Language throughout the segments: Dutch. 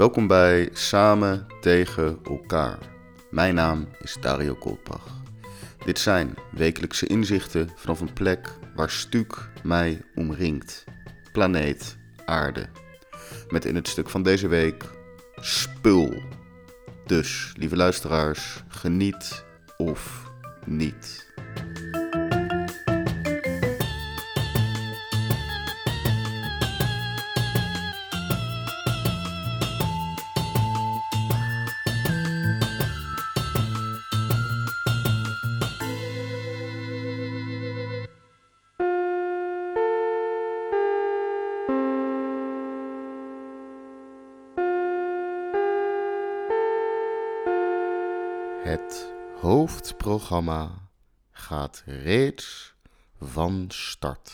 Welkom bij Samen tegen elkaar. Mijn naam is Dario Kolpach. Dit zijn wekelijkse inzichten vanaf een plek waar Stuk mij omringt. Planeet Aarde. Met in het stuk van deze week spul. Dus, lieve luisteraars, geniet of niet. Het hoofdprogramma gaat reeds van start.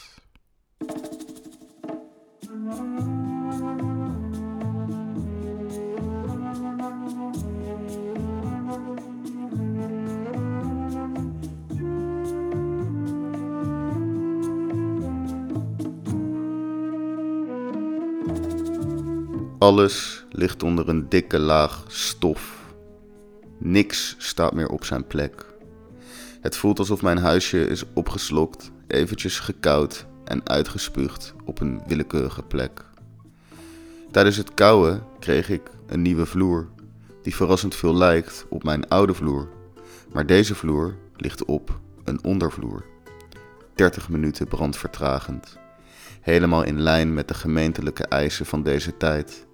Alles ligt onder een dikke laag stof. Niks staat meer op zijn plek. Het voelt alsof mijn huisje is opgeslokt, eventjes gekoud en uitgespuugd op een willekeurige plek. Tijdens het kouwen kreeg ik een nieuwe vloer, die verrassend veel lijkt op mijn oude vloer. Maar deze vloer ligt op een ondervloer. 30 minuten brandvertragend. Helemaal in lijn met de gemeentelijke eisen van deze tijd.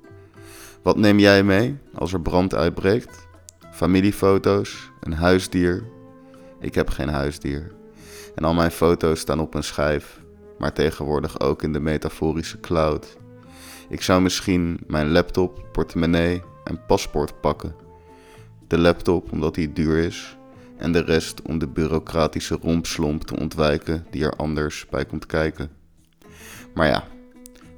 Wat neem jij mee als er brand uitbreekt? Familiefoto's, een huisdier. Ik heb geen huisdier. En al mijn foto's staan op een schijf, maar tegenwoordig ook in de metaforische cloud. Ik zou misschien mijn laptop, portemonnee en paspoort pakken. De laptop omdat die duur is en de rest om de bureaucratische rompslomp te ontwijken die er anders bij komt kijken. Maar ja,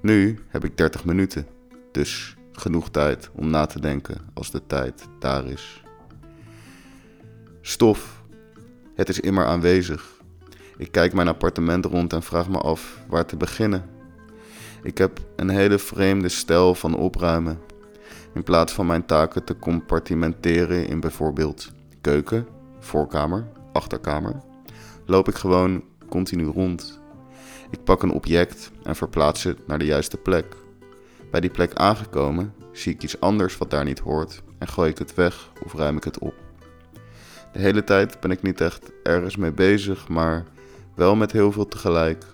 nu heb ik 30 minuten, dus genoeg tijd om na te denken als de tijd daar is. Stof. Het is immer aanwezig. Ik kijk mijn appartement rond en vraag me af waar te beginnen. Ik heb een hele vreemde stijl van opruimen. In plaats van mijn taken te compartimenteren in bijvoorbeeld keuken, voorkamer, achterkamer, loop ik gewoon continu rond. Ik pak een object en verplaats het naar de juiste plek. Bij die plek aangekomen zie ik iets anders wat daar niet hoort en gooi ik het weg of ruim ik het op. De hele tijd ben ik niet echt ergens mee bezig, maar wel met heel veel tegelijk.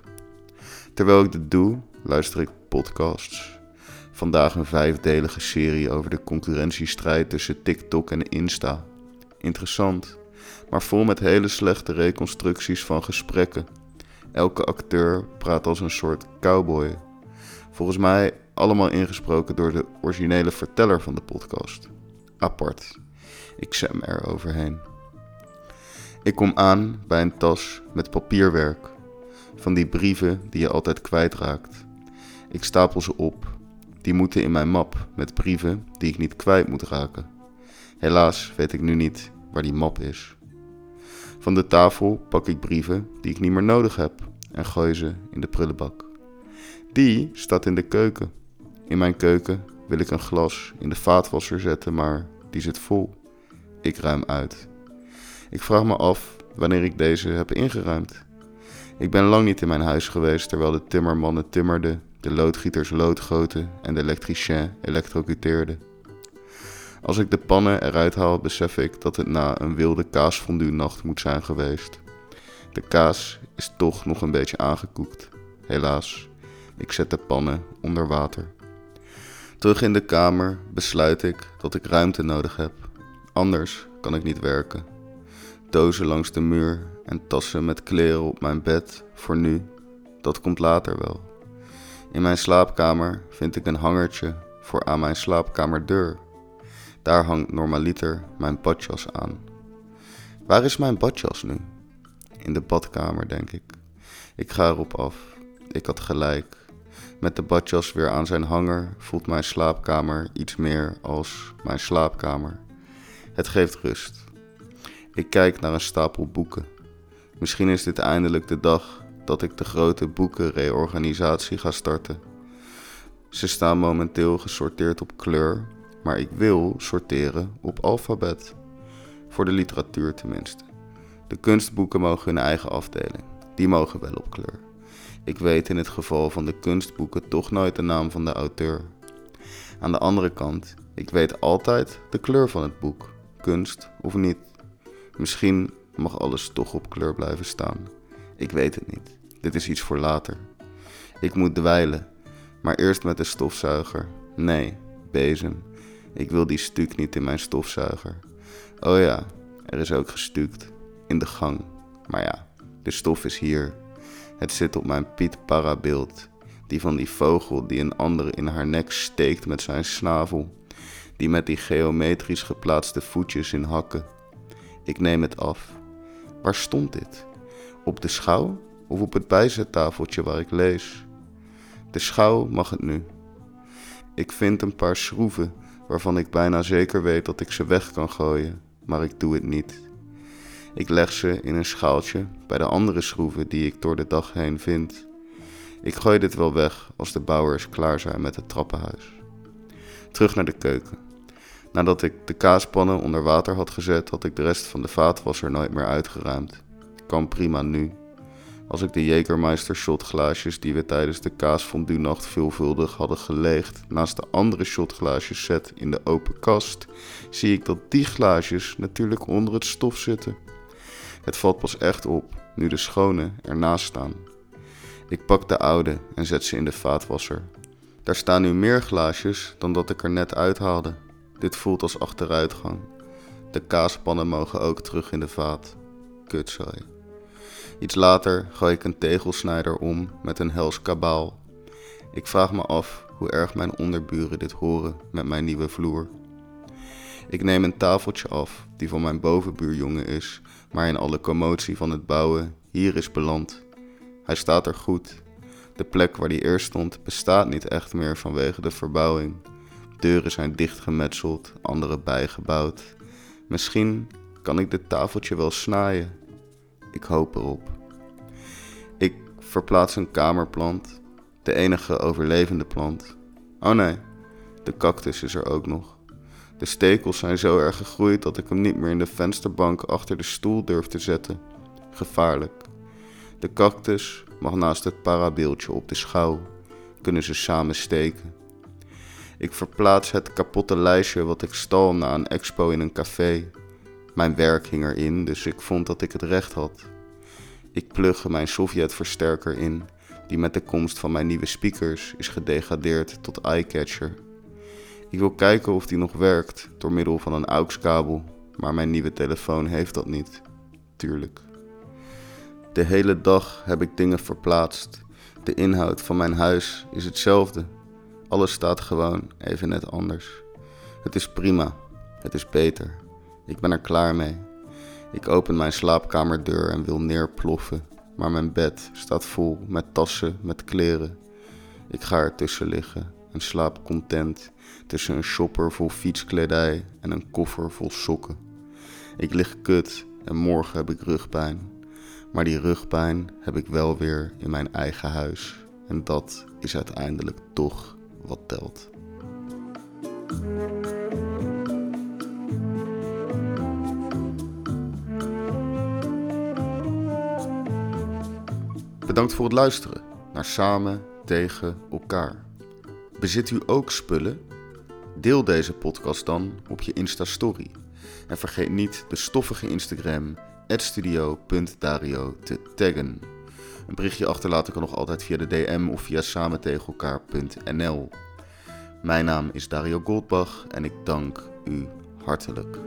Terwijl ik dit doe, luister ik podcasts. Vandaag een vijfdelige serie over de concurrentiestrijd tussen TikTok en Insta. Interessant, maar vol met hele slechte reconstructies van gesprekken. Elke acteur praat als een soort cowboy. Volgens mij allemaal ingesproken door de originele verteller van de podcast. Apart. Ik zem er overheen. Ik kom aan bij een tas met papierwerk. Van die brieven die je altijd kwijtraakt. Ik stapel ze op. Die moeten in mijn map met brieven die ik niet kwijt moet raken. Helaas weet ik nu niet waar die map is. Van de tafel pak ik brieven die ik niet meer nodig heb en gooi ze in de prullenbak. Die staat in de keuken. In mijn keuken wil ik een glas in de vaatwasser zetten, maar die zit vol. Ik ruim uit. Ik vraag me af wanneer ik deze heb ingeruimd. Ik ben lang niet in mijn huis geweest terwijl de timmermannen timmerden, de loodgieters loodgoten en de elektricien elektrocuteerden. Als ik de pannen eruit haal, besef ik dat het na een wilde kaasfondue nacht moet zijn geweest. De kaas is toch nog een beetje aangekoekt. Helaas, ik zet de pannen onder water. Terug in de kamer besluit ik dat ik ruimte nodig heb. Anders kan ik niet werken. Dozen langs de muur en tassen met kleren op mijn bed voor nu, dat komt later wel. In mijn slaapkamer vind ik een hangertje voor aan mijn slaapkamerdeur. Daar hangt normaliter mijn badjas aan. Waar is mijn badjas nu? In de badkamer, denk ik. Ik ga erop af. Ik had gelijk. Met de badjas weer aan zijn hanger voelt mijn slaapkamer iets meer als mijn slaapkamer. Het geeft rust. Ik kijk naar een stapel boeken. Misschien is dit eindelijk de dag dat ik de grote boekenreorganisatie ga starten. Ze staan momenteel gesorteerd op kleur, maar ik wil sorteren op alfabet. Voor de literatuur tenminste. De kunstboeken mogen hun eigen afdeling. Die mogen wel op kleur. Ik weet in het geval van de kunstboeken toch nooit de naam van de auteur. Aan de andere kant, ik weet altijd de kleur van het boek, kunst of niet. Misschien mag alles toch op kleur blijven staan. Ik weet het niet. Dit is iets voor later. Ik moet dweilen, maar eerst met de stofzuiger. Nee, bezem. Ik wil die stuk niet in mijn stofzuiger. Oh ja, er is ook gestuukt. In de gang. Maar ja, de stof is hier. Het zit op mijn Piet Parabeeld. Die van die vogel die een andere in haar nek steekt met zijn snavel. Die met die geometrisch geplaatste voetjes in hakken. Ik neem het af. Waar stond dit? Op de schouw of op het bijzettafeltje waar ik lees? De schouw mag het nu. Ik vind een paar schroeven waarvan ik bijna zeker weet dat ik ze weg kan gooien, maar ik doe het niet. Ik leg ze in een schaaltje bij de andere schroeven die ik door de dag heen vind. Ik gooi dit wel weg als de bouwers klaar zijn met het trappenhuis. Terug naar de keuken. Nadat ik de kaaspannen onder water had gezet, had ik de rest van de vaatwasser nooit meer uitgeruimd. Kan prima nu. Als ik de Jägermeister shotglaasjes die we tijdens de kaasfondue-nacht veelvuldig hadden geleegd naast de andere shotglaasjes zet in de open kast, zie ik dat die glaasjes natuurlijk onder het stof zitten. Het valt pas echt op nu de schone ernaast staan. Ik pak de oude en zet ze in de vaatwasser. Daar staan nu meer glaasjes dan dat ik er net uithaalde. Dit voelt als achteruitgang. De kaaspannen mogen ook terug in de vaat. Kutzooi. Iets later gooi ik een tegelsnijder om met een hels kabaal. Ik vraag me af hoe erg mijn onderburen dit horen met mijn nieuwe vloer. Ik neem een tafeltje af die van mijn bovenbuurjongen is, maar in alle commotie van het bouwen hier is beland. Hij staat er goed. De plek waar die eerst stond bestaat niet echt meer vanwege de verbouwing. Deuren zijn dichtgemetseld, andere bijgebouwd. Misschien kan ik dit tafeltje wel snijden. Ik hoop erop. Ik verplaats een kamerplant, de enige overlevende plant. Oh nee, de cactus is er ook nog. De stekels zijn zo erg gegroeid dat ik hem niet meer in de vensterbank achter de stoel durf te zetten. Gevaarlijk. De cactus mag naast het parabeeldje op de schouw. Kunnen ze samen steken. Ik verplaats het kapotte lijstje wat ik stal na een expo in een café. Mijn werk hing erin, dus ik vond dat ik het recht had. Ik plug mijn Sovjet-versterker in, die met de komst van mijn nieuwe speakers is gedegradeerd tot eyecatcher. Ik wil kijken of die nog werkt door middel van een AUX-kabel, maar mijn nieuwe telefoon heeft dat niet. Tuurlijk. De hele dag heb ik dingen verplaatst. De inhoud van mijn huis is hetzelfde. Alles staat gewoon even net anders. Het is prima. Het is beter. Ik ben er klaar mee. Ik open mijn slaapkamerdeur en wil neerploffen, maar mijn bed staat vol met tassen met kleren. Ik ga ertussen liggen en slaap content tussen een shopper vol fietskledij en een koffer vol sokken. Ik lig kut en morgen heb ik rugpijn. Maar die rugpijn heb ik wel weer in mijn eigen huis. En dat is uiteindelijk toch wat telt. Bedankt voor het luisteren naar Samen tegen elkaar. Bezit u ook spullen? Deel deze podcast dan op je Insta-story. En vergeet niet de stoffige Instagram studio.dario te taggen. Een berichtje achterlaten kan nog altijd via de DM of via samentegenelkaar.nl. Mijn naam is Dario Goldbach en ik dank u hartelijk.